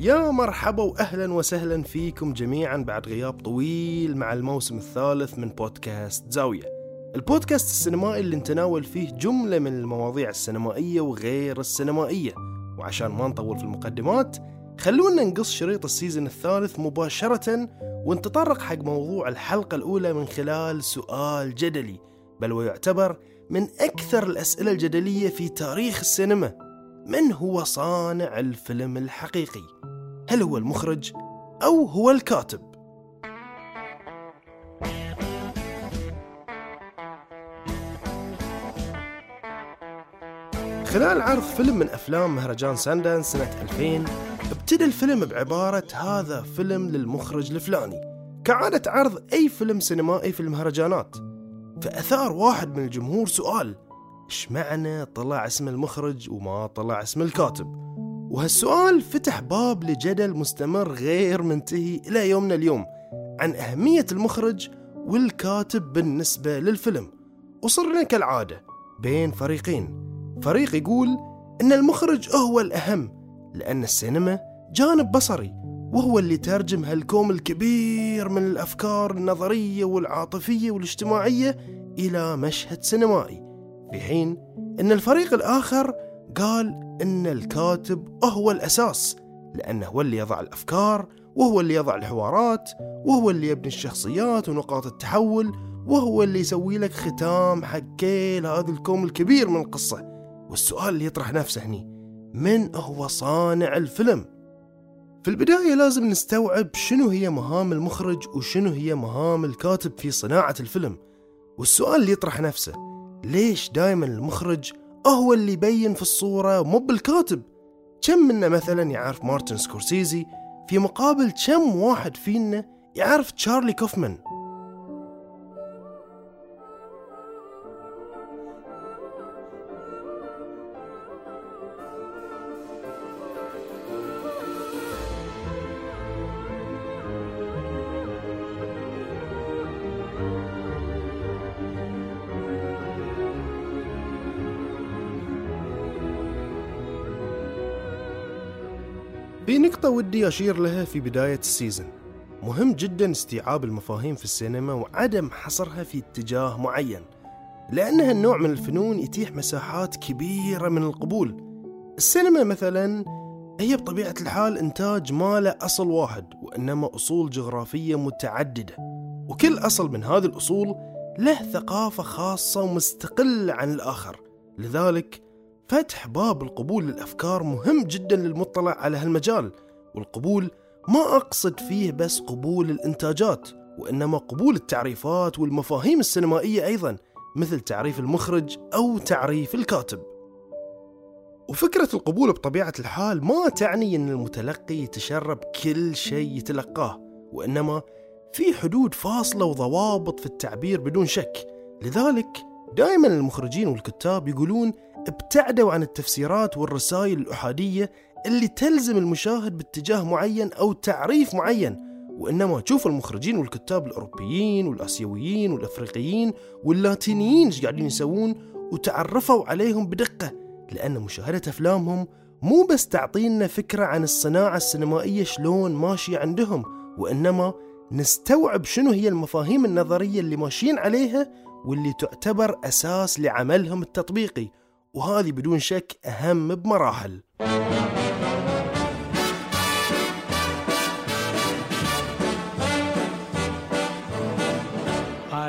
يا مرحبا واهلا وسهلا فيكم جميعا بعد غياب طويل مع الموسم الثالث من بودكاست زاوية. البودكاست السينمائي اللي نتناول فيه جملة من المواضيع السينمائية وغير السينمائية، وعشان ما نطول في المقدمات خلونا نقص شريط السيزن الثالث مباشرة ونتطرق حق موضوع الحلقة الأولى من خلال سؤال جدلي، بل ويعتبر من أكثر الأسئلة الجدلية في تاريخ السينما. من هو صانع الفيلم الحقيقي؟ هل هو المخرج أو هو الكاتب؟ خلال عرض فيلم من أفلام مهرجان ساندان سنة 2000 ابتدى الفيلم بعبارة هذا فيلم للمخرج الفلاني. كعادة عرض أي فيلم سينمائي في المهرجانات. فأثار واحد من الجمهور سؤال إيش معنى طلع اسم المخرج وما طلع اسم الكاتب؟ وهالسؤال فتح باب لجدل مستمر غير منتهي إلى يومنا اليوم عن أهمية المخرج والكاتب بالنسبة للفيلم. وصرنا كالعادة بين فريقين. فريق يقول أن المخرج هو الأهم لأن السينما جانب بصري وهو اللي ترجم هالكوم الكبير من الأفكار النظرية والعاطفية والاجتماعية إلى مشهد سينمائي. في حين أن الفريق الآخر قال أن الكاتب هو الأساس لأنه هو اللي يضع الأفكار وهو اللي يضع الحوارات وهو اللي يبني الشخصيات ونقاط التحول وهو اللي يسوي لك ختام حق كل هذا الكوم الكبير من القصة والسؤال اللي يطرح نفسه هني من هو صانع الفيلم؟ في البداية لازم نستوعب شنو هي مهام المخرج وشنو هي مهام الكاتب في صناعة الفيلم والسؤال اللي يطرح نفسه ليش دائما المخرج هو اللي يبين في الصورة مو بالكاتب. كم منا مثلا يعرف مارتن سكورسيزي في مقابل كم واحد فينا يعرف تشارلي كوفمان؟ ودي أشير لها في بداية السيزن. مهم جدا استيعاب المفاهيم في السينما وعدم حصرها في اتجاه معين لأن هالنوع من الفنون يتيح مساحات كبيرة من القبول. السينما مثلا هي بطبيعة الحال إنتاج ما له أصل واحد وإنما أصول جغرافية متعددة. وكل أصل من هذه الأصول له ثقافة خاصة ومستقلة عن الآخر. لذلك فتح باب القبول للأفكار مهم جدا للمطلع على هالمجال. والقبول ما أقصد فيه بس قبول الإنتاجات وإنما قبول التعريفات والمفاهيم السينمائية أيضا مثل تعريف المخرج أو تعريف الكاتب. وفكرة القبول بطبيعة الحال ما تعني أن المتلقي يتشرب كل شيء يتلقاه وإنما في حدود فاصلة وضوابط في التعبير بدون شك. لذلك دائما المخرجين والكتاب يقولون ابتعدوا عن التفسيرات والرسائل الأحادية اللي تلزم المشاهد باتجاه معين أو تعريف معين وإنما تشوف المخرجين والكتاب الأوروبيين والآسيويين والأفريقيين واللاتينيين إيش قاعدين يسوون وتعرفوا عليهم بدقة لأن مشاهدة أفلامهم مو بس تعطينا فكرة عن الصناعة السينمائية شلون ماشية عندهم وإنما نستوعب شنو هي المفاهيم النظرية اللي ماشيين عليها واللي تعتبر أساس لعملهم التطبيقي وهذه بدون شك أهم بمراحل.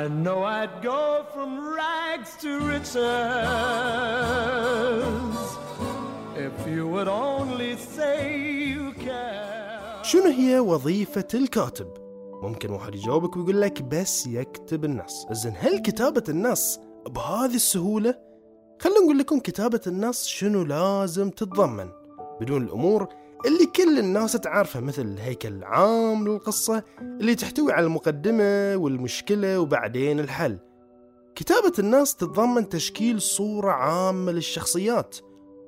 I know I'd go from rags to riches if you would only say you care. شنو هي وظيفة الكاتب؟ ممكن واحد يجاوبك ويقول لك بس يكتب النص، زين هل كتابة النص بهذه السهولة؟ خلونا نقول لكم كتابة النص شنو لازم تتضمن بدون الأمور اللي كل الناس تعرفها مثل الهيكل العام للقصة اللي تحتوي على المقدمة والمشكلة وبعدين الحل. كتابة النص تتضمن تشكيل صورة عامة للشخصيات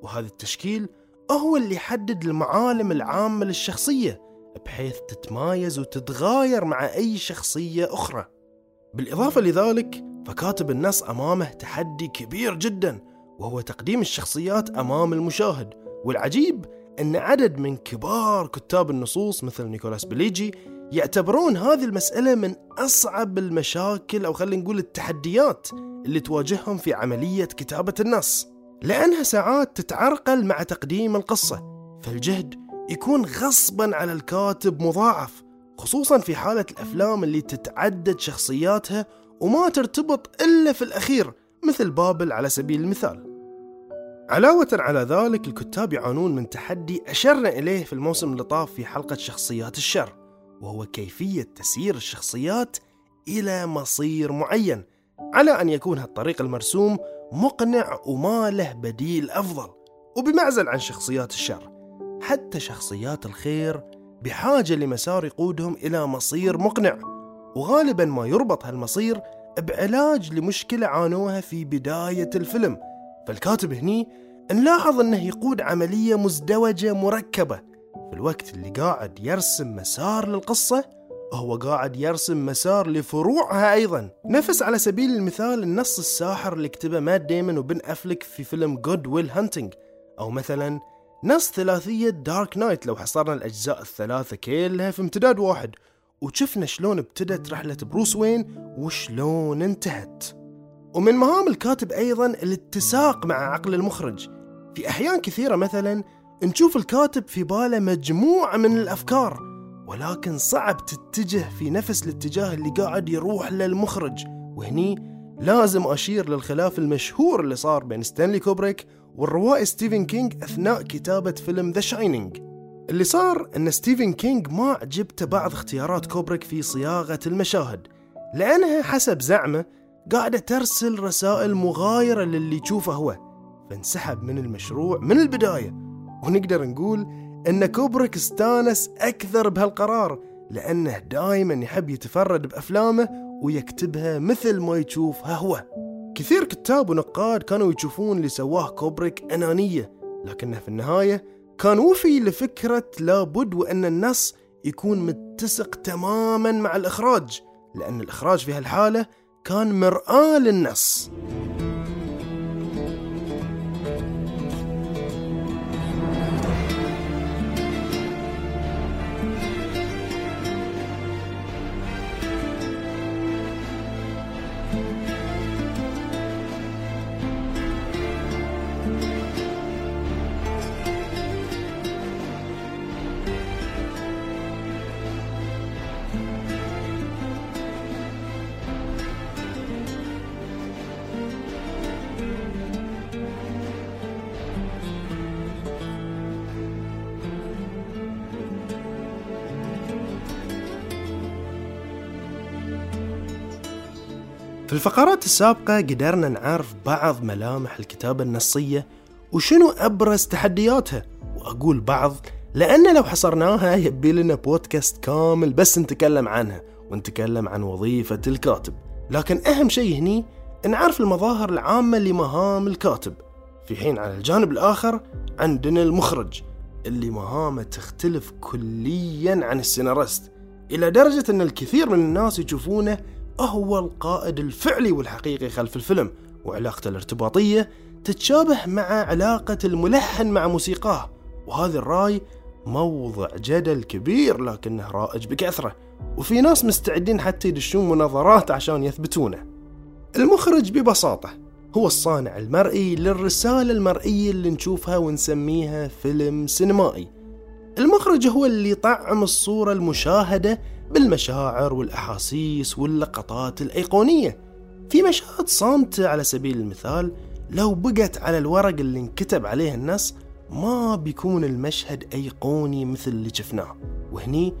وهذا التشكيل هو اللي يحدد المعالم العامة للشخصية بحيث تتمايز وتتغاير مع أي شخصية أخرى. بالإضافة لذلك فكاتب النص أمامه تحدي كبير جدا وهو تقديم الشخصيات أمام المشاهد والعجيب أن عدد من كبار كتاب النصوص مثل نيكولاس بليجي يعتبرون هذه المسألة من أصعب المشاكل أو خلينا نقول التحديات اللي تواجههم في عملية كتابة النص لأنها ساعات تتعرقل مع تقديم القصة فالجهد يكون غصبا على الكاتب مضاعف خصوصا في حالة الأفلام اللي تتعدد شخصياتها وما ترتبط إلا في الأخير مثل بابل على سبيل المثال. علاوة على ذلك الكتاب يعانون من تحدي أشرنا إليه في الموسم اللي طاف في حلقة شخصيات الشر وهو كيفية تسيير الشخصيات إلى مصير معين على أن يكون هالطريق المرسوم مقنع وما له بديل أفضل وبمعزل عن شخصيات الشر حتى شخصيات الخير بحاجة لمسار يقودهم إلى مصير مقنع وغالبا ما يربط هالمصير بعلاج لمشكلة عانوها في بداية الفيلم. فالكاتب هني نلاحظ أنه يقود عملية مزدوجة مركبة. في الوقت اللي قاعد يرسم مسار للقصة هو قاعد يرسم مسار لفروعها أيضا. نفس على سبيل المثال النص الساحر اللي كتبه مات ديمون وبن أفلك في فيلم Good Will Hunting أو مثلا نص ثلاثية Dark Knight لو حصرنا الأجزاء الثلاثة كلها في امتداد واحد. وشفنا شلون ابتدت رحلة بروس وين وشلون انتهت. ومن مهام الكاتب أيضا الاتساق مع عقل المخرج. في أحيان كثيرة مثلا نشوف الكاتب في باله مجموعة من الأفكار ولكن صعب تتجه في نفس الاتجاه اللي قاعد يروح له المخرج. وهني لازم أشير للخلاف المشهور اللي صار بين ستانلي كوبريك والروائي ستيفن كينج أثناء كتابة فيلم The Shining اللي صار أن ستيفن كينج ما عجبته بعض اختيارات كوبريك في صياغة المشاهد لأنها حسب زعمه قاعدة ترسل رسائل مغايرة للي يشوفه هو فانسحب من المشروع من البداية. ونقدر نقول أن كوبريك استانس أكثر بهالقرار لأنه دائما يحب يتفرد بأفلامه ويكتبها مثل ما يشوفها هو. كثير كتاب ونقاد كانوا يشوفون اللي سواه كوبريك أنانية لكنه في النهاية كان وفي لفكرة لابد وأن النص يكون متسق تماما مع الإخراج لأن الإخراج في هالحالة كان مرآة للنص الفقرات السابقة قدرنا نعرف بعض ملامح الكتابة النصية وشنو أبرز تحدياتها. وأقول بعض لأن لو حصرناها يبي لنا بودكاست كامل بس نتكلم عنها ونتكلم عن وظيفة الكاتب. لكن أهم شيء هني نعرف المظاهر العامة لمهام الكاتب. في حين على الجانب الآخر عندنا المخرج اللي مهامه تختلف كليا عن السيناريست إلى درجة أن الكثير من الناس يشوفونه هو القائد الفعلي والحقيقي خلف الفيلم وعلاقته الارتباطية تتشابه مع علاقة الملحن مع موسيقاه وهذا الرأي موضع جدل كبير لكنه رائج بكثرة وفي ناس مستعدين حتى يدشون مناظرات عشان يثبتونه. المخرج ببساطة هو الصانع المرئي للرسالة المرئية اللي نشوفها ونسميها فيلم سينمائي. المخرج هو اللي يطعم الصورة المشاهدة بالمشاعر والأحاسيس واللقطات الأيقونية. في مشاهد صامتة على سبيل المثال لو بقت على الورق اللي انكتب عليه النص ما بيكون المشهد أيقوني مثل اللي شفناه. وهني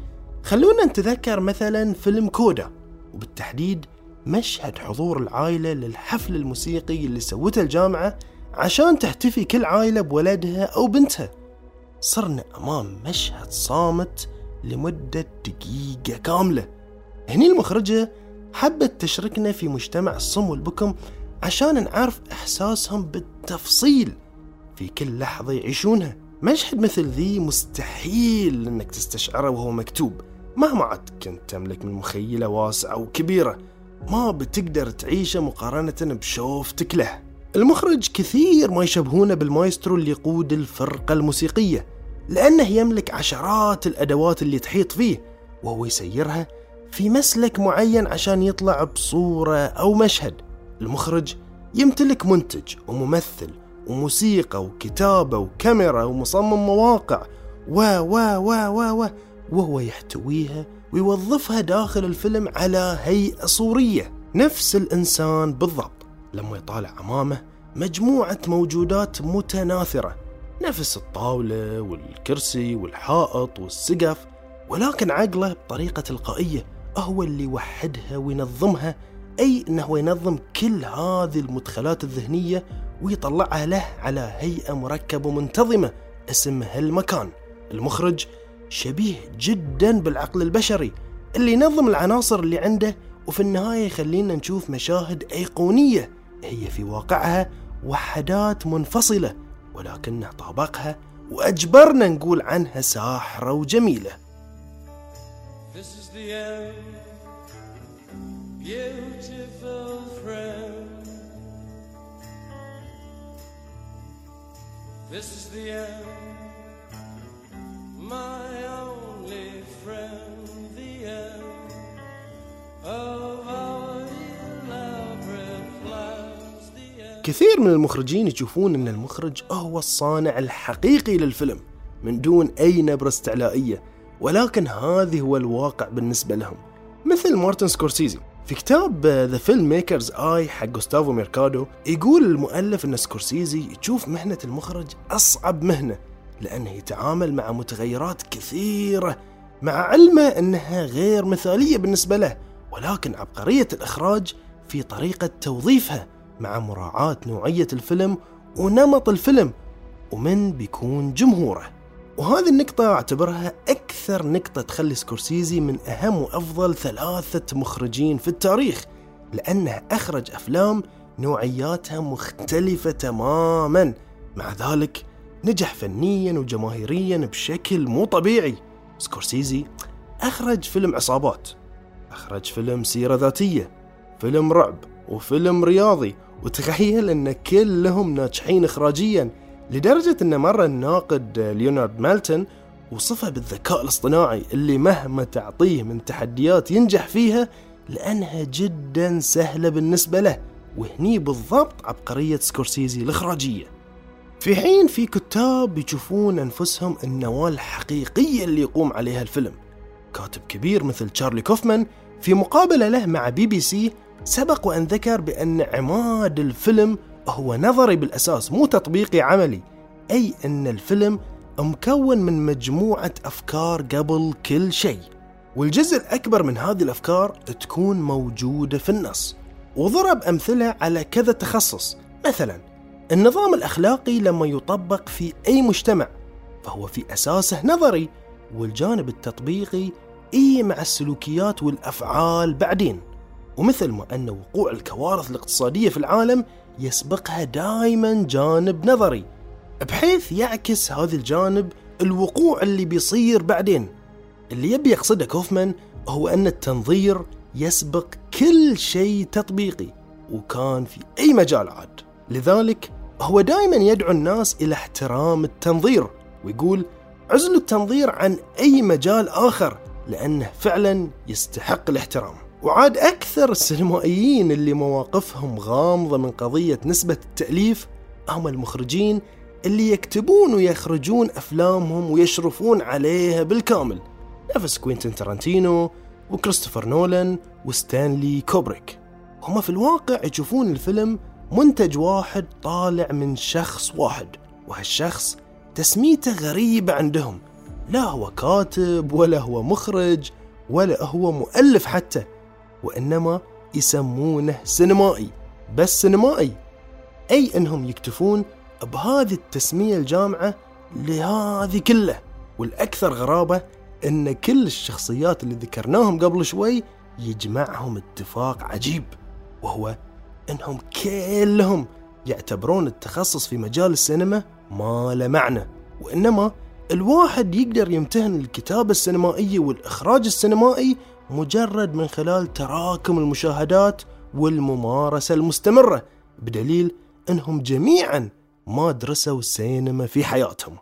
خلونا نتذكر مثلا فيلم كودا وبالتحديد مشهد حضور العائلة للحفل الموسيقي اللي سوته الجامعة عشان تحتفي كل عائلة بولدها أو بنتها. صرنا أمام مشهد صامت لمدة دقيقة كاملة. هني المخرجة حبت تشركنا في مجتمع الصم والبكم عشان نعرف إحساسهم بالتفصيل في كل لحظة يعيشونها. مشهد مثل ذي مستحيل إنك تستشعره وهو مكتوب. مهما عاد كنت تملك من مخيلة واسعة وكبيرة ما بتقدر تعيشه مقارنة بشوفتك له. المخرج كثير ما يشبهونه بالمايسترو اللي يقود الفرقة الموسيقية. لأنه يملك عشرات الأدوات اللي تحيط فيه وهو يسيرها في مسلك معين عشان يطلع بصورة أو مشهد. المخرج يمتلك منتج وممثل وموسيقى وكتابة وكاميرا ومصمم مواقع و و و و و وهو يحتويها ويوظفها داخل الفيلم على هيئة صورية. نفس الإنسان بالضبط. لما يطالع أمامه مجموعة موجودات متناثرة نفس الطاولة والكرسي والحائط والسقف ولكن عقله بطريقة تلقائية هو اللي يوحدها وينظمها أي أنه ينظم كل هذه المدخلات الذهنية ويطلعها له على هيئة مركبة منتظمة اسمها المكان. المخرج شبيه جدا بالعقل البشري اللي ينظم العناصر اللي عنده وفي النهاية يخلينا نشوف مشاهد أيقونية هي في واقعها وحدات منفصلة. ولكنه طابقها وأجبرنا نقول عنها ساحرة وجميلة This is the end, beautiful friend. This is the end. كثير من المخرجين يشوفون إن المخرج هو الصانع الحقيقي للفيلم من دون أي نبرة استعلائية ولكن هذه هو الواقع بالنسبة لهم. مثل مارتن سكورسيزي. في كتاب The Filmmaker's Eye حق جوستافو ميركادو يقول المؤلف إن سكورسيزي يشوف مهنة المخرج أصعب مهنة لأنه يتعامل مع متغيرات كثيرة مع علمه إنها غير مثالية بالنسبة له ولكن عبقرية الإخراج في طريقة توظيفها. مع مراعاة نوعية الفيلم ونمط الفيلم ومن بيكون جمهوره. وهذه النقطة أعتبرها أكثر نقطة تخلي سكورسيزي من أهم وأفضل ثلاثة مخرجين في التاريخ لأنه أخرج أفلام نوعياتها مختلفة تماما. مع ذلك نجح فنيا وجماهيريا بشكل مو طبيعي. سكورسيزي أخرج فيلم عصابات أخرج فيلم سيرة ذاتية فيلم رعب وفيلم رياضي وتخيل إن كلهم ناجحين اخراجيا لدرجة إن مرة الناقد ليونارد مالتون وصفه بالذكاء الاصطناعي اللي مهما تعطيه من تحديات ينجح فيها لأنها جدا سهلة بالنسبة له وهني بالضبط عبقرية سكورسيزي الإخراجية. في حين في كتاب يشوفون أنفسهم النواة الحقيقية اللي يقوم عليها الفيلم. كاتب كبير مثل تشارلي كوفمان في مقابلة له مع بي بي سي سبق وأن ذكر بأن عماد الفيلم هو نظري بالأساس مو تطبيقي عملي أي أن الفيلم مكون من مجموعة أفكار قبل كل شيء والجزء الأكبر من هذه الأفكار تكون موجودة في النص وضرب أمثلة على كذا تخصص مثلا النظام الأخلاقي لما يطبق في أي مجتمع فهو في أساسه نظري والجانب التطبيقي إي مع السلوكيات والأفعال بعدين. ومثل ما أن وقوع الكوارث الاقتصادية في العالم يسبقها دائما جانب نظري بحيث يعكس هذا الجانب الوقوع اللي بيصير بعدين. اللي يبي يقصده كوفمان هو أن التنظير يسبق كل شيء تطبيقي وكان في أي مجال عاد. لذلك هو دائما يدعو الناس إلى احترام التنظير ويقول عزلوا التنظير عن أي مجال آخر لأنه فعلا يستحق الاحترام. وعاد أكثر السينمائيين اللي مواقفهم غامضة من قضية نسبة التأليف هم المخرجين اللي يكتبون ويخرجون أفلامهم ويشرفون عليها بالكامل. نفس كوينتين تارانتينو وكريستوفر نولان وستانلي كوبريك. هم في الواقع يشوفون الفيلم منتج واحد طالع من شخص واحد وهالشخص تسميته غريبة عندهم. لا هو كاتب ولا هو مخرج ولا هو مؤلف حتى. وإنما يسمونه سينمائي. بس سينمائي. أي أنهم يكتفون بهذه التسمية الجامعة لهذه كله. والأكثر غرابة أن كل الشخصيات اللي ذكرناهم قبل شوي يجمعهم اتفاق عجيب. وهو أنهم كلهم يعتبرون التخصص في مجال السينما ما له معنى. وإنما الواحد يقدر يمتهن الكتابة السينمائية والإخراج السينمائي مجرد من خلال تراكم المشاهدات والممارسة المستمرة بدليل أنهم جميعا ما درسوا السينما في حياتهم.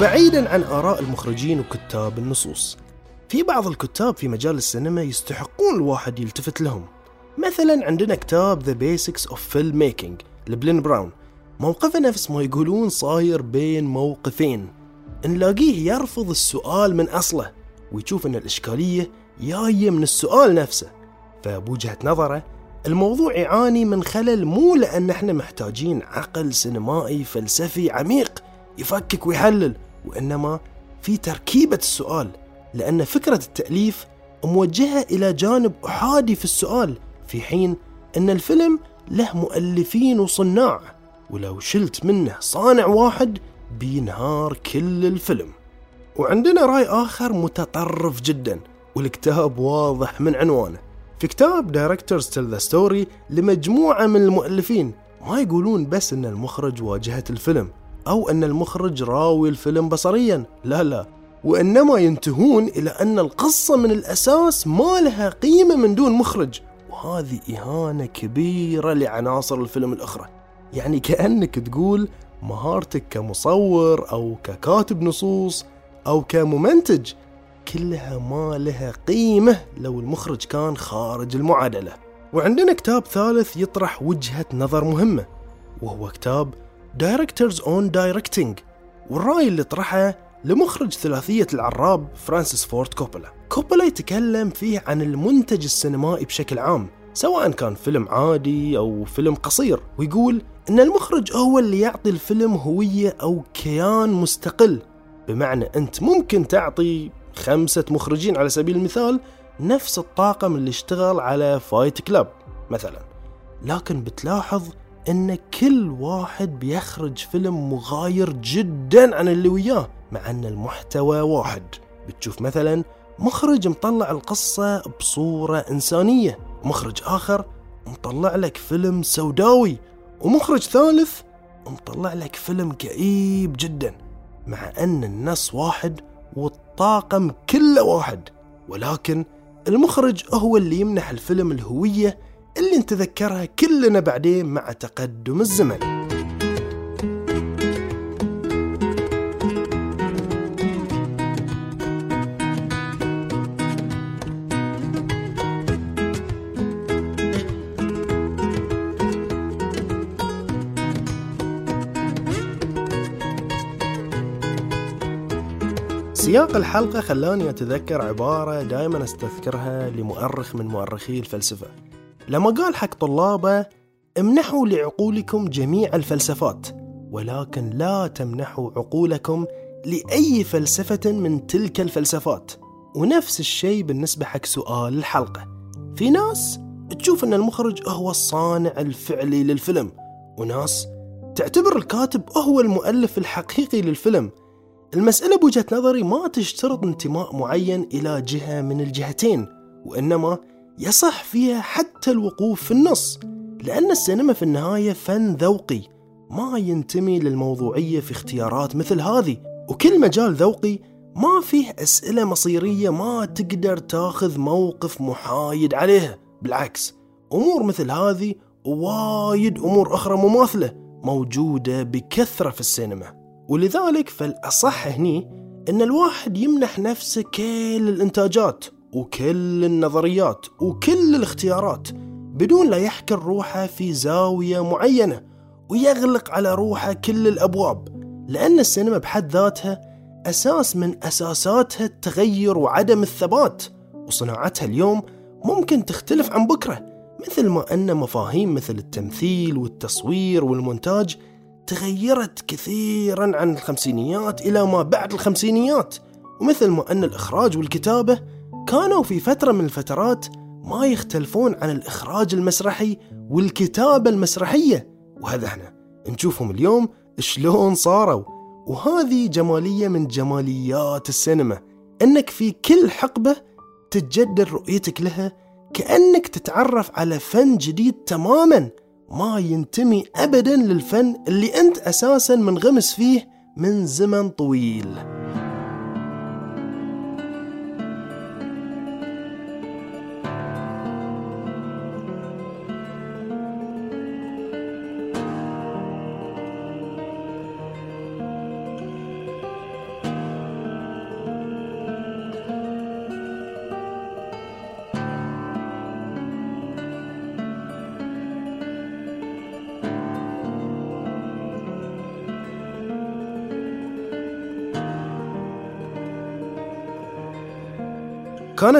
وبعيدا عن آراء المخرجين وكتاب النصوص. في بعض الكتاب في مجال السينما يستحقون الواحد يلتفت لهم. مثلا عندنا كتاب The Basics of Filmmaking لبلين براون. موقفه نفس ما يقولون صاير بين موقفين. نلاقيه يرفض السؤال من أصله ويشوف أن الإشكالية جاية من السؤال نفسه. فبوجهة نظره الموضوع يعاني من خلل مو لأن إحنا محتاجين عقل سينمائي فلسفي عميق يفكك ويحلل. وإنما في تركيبة السؤال لأن فكرة التأليف موجهة إلى جانب أحادي في السؤال في حين أن الفيلم له مؤلفين وصناع ولو شلت منه صانع واحد بينهار كل الفيلم. وعندنا رأي آخر متطرف جدا والكتاب واضح من عنوانه. في كتاب Directors Tell the Story لمجموعة من المؤلفين ما يقولون بس إن المخرج واجهة الفيلم. أو أن المخرج راوي الفيلم بصريا. لا لا. وإنما ينتهون إلى أن القصة من الأساس ما لها قيمة من دون مخرج. وهذه إهانة كبيرة لعناصر الفيلم الأخرى. يعني كأنك تقول مهارتك كمصور أو ككاتب نصوص أو كممنتج كلها ما لها قيمة لو المخرج كان خارج المعادلة. وعندنا كتاب ثالث يطرح وجهة نظر مهمة وهو كتاب Directors on Directing والرأي اللي طرحه لمخرج ثلاثية العراب فرانسيس فورد كوبولا. كوبولا يتكلم فيه عن المنتج السينمائي بشكل عام سواء كان فيلم عادي أو فيلم قصير ويقول إن المخرج هو اللي يعطي الفيلم هوية أو كيان مستقل. بمعنى أنت ممكن تعطي خمسة مخرجين على سبيل المثال نفس الطاقم اللي اشتغل على فايت كلاب مثلا. لكن بتلاحظ إن كل واحد بيخرج فيلم مغاير جدا عن اللي وياه مع إن المحتوى واحد. بتشوف مثلا مخرج مطلع القصة بصورة إنسانية مخرج آخر مطلع لك فيلم سوداوي ومخرج ثالث مطلع لك فيلم كئيب جدا مع أن النص واحد والطاقم كله واحد. ولكن المخرج هو اللي يمنح الفيلم الهوية اللي نتذكرها كلنا بعدين مع تقدم الزمن. سياق الحلقة خلاني أتذكر عبارة دائما أستذكرها لمؤرخ من مؤرخي الفلسفة. لما قال حق طلابه امنحوا لعقولكم جميع الفلسفات ولكن لا تمنحوا عقولكم لأي فلسفة من تلك الفلسفات. ونفس الشيء بالنسبة حق سؤال الحلقة. في ناس تشوف أن المخرج هو الصانع الفعلي للفيلم وناس تعتبر الكاتب هو المؤلف الحقيقي للفيلم. المسألة بوجهة نظري ما تشترط انتماء معين إلى جهة من الجهتين وإنما يصح فيها حتى الوقوف في النص لأن السينما في النهاية فن ذوقي ما ينتمي للموضوعية في اختيارات مثل هذه. وكل مجال ذوقي ما فيه أسئلة مصيرية ما تقدر تاخذ موقف محايد عليها بالعكس أمور مثل هذه ووايد أمور أخرى مماثلة موجودة بكثرة في السينما. ولذلك فالأصح هني أن الواحد يمنح نفسه كل الإنتاجات. وكل النظريات وكل الاختيارات بدون لا يحكر روحه في زاوية معينة ويغلق على روحه كل الأبواب لأن السينما بحد ذاتها أساس من أساساتها التغير وعدم الثبات وصناعتها اليوم ممكن تختلف عن بكرة مثل ما أن مفاهيم مثل التمثيل والتصوير والمونتاج تغيرت كثيرا عن الخمسينيات إلى ما بعد الخمسينيات ومثل ما أن الإخراج والكتابة كانوا في فترة من الفترات ما يختلفون عن الإخراج المسرحي والكتابة المسرحية. وهذا إحنا نشوفهم اليوم شلون صاروا. وهذه جمالية من جماليات السينما أنك في كل حقبة تتجدد رؤيتك لها كأنك تتعرف على فن جديد تماما. ما ينتمي ابدا للفن اللي أنت أساسا منغمس فيه من زمن طويل.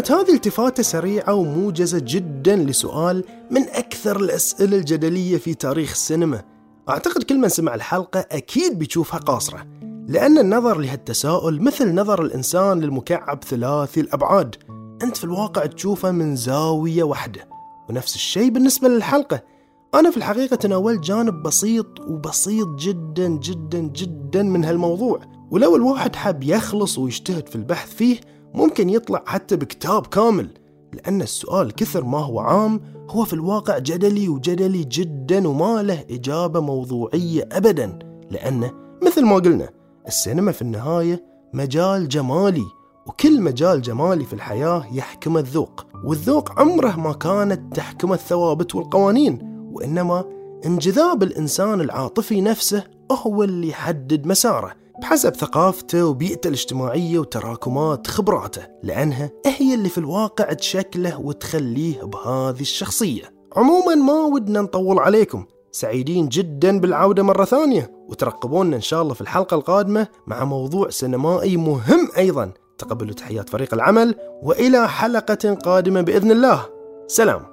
كانت هذه التفاتة سريعة وموجزة جدا لسؤال من أكثر الأسئلة الجدلية في تاريخ السينما. أعتقد كل من سمع الحلقة أكيد بيشوفها قاصرة لأن النظر لهالتساؤل مثل نظر الإنسان للمكعب ثلاثي الأبعاد. أنت في الواقع تشوفه من زاوية واحدة ونفس الشيء بالنسبة للحلقة. أنا في الحقيقة تناولت جانب بسيط وبسيط جدا جدا جدا من هالموضوع. ولو الواحد حاب يخلص ويجتهد في البحث فيه ممكن يطلع حتى بكتاب كامل لأن السؤال كثر ما هو عام هو في الواقع جدلي وجدلي جدا وما له إجابة موضوعية أبدا لأنه مثل ما قلنا السينما في النهاية مجال جمالي وكل مجال جمالي في الحياة يحكم الذوق والذوق عمره ما كانت تحكم الثوابت والقوانين وإنما انجذاب الإنسان العاطفي نفسه هو اللي يحدد مساره. بحسب ثقافته وبيئته الاجتماعية وتراكمات خبراته لأنها هي اللي في الواقع تشكله وتخليه بهذه الشخصية. عموما ما ودنا نطول عليكم سعيدين جدا بالعودة مرة ثانية وترقبونا إن شاء الله في الحلقة القادمة مع موضوع سينمائي مهم أيضا. تقبلوا تحيات فريق العمل وإلى حلقة قادمة بإذن الله. سلام.